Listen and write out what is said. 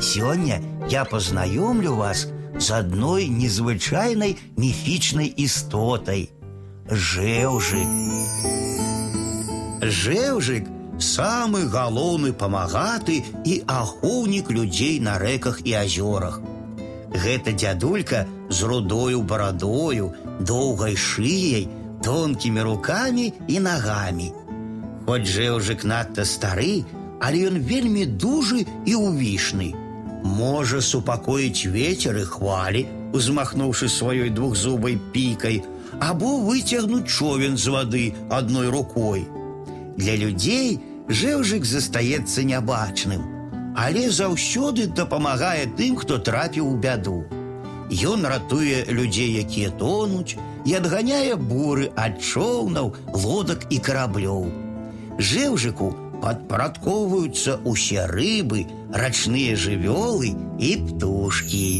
Сёння я познаёмлю вас з адной незвычайнай міфічнай істотай. Жэўжык. Жэўжык самы галоўны памагаты і ахоўнік людзей на рэках і азёрах. Гэта дзядулька з рудою барадою, доўгай шыяй, тонкімі рукамі і нагамі. Хоць жэўжык надта стары, але ён вельмі дужы і ўвішны. Можа супакоіць ветер і хвалі, узмахнуўшы сваёй двухзубай пікай, або выцягнуць човен з вады адной рукой. Для людзей жэўжык застаецца нябачным, але заўсёды дапамагае тым, хто трапіў у бяду. Ён ратуе людзей, якія тонуць, і адганяе буры ад чоўнаў, лодак і караблёў. Жэўжыку падпарадкоўваюцца ўсе рыбы, рачныя жывёлы і птушкі.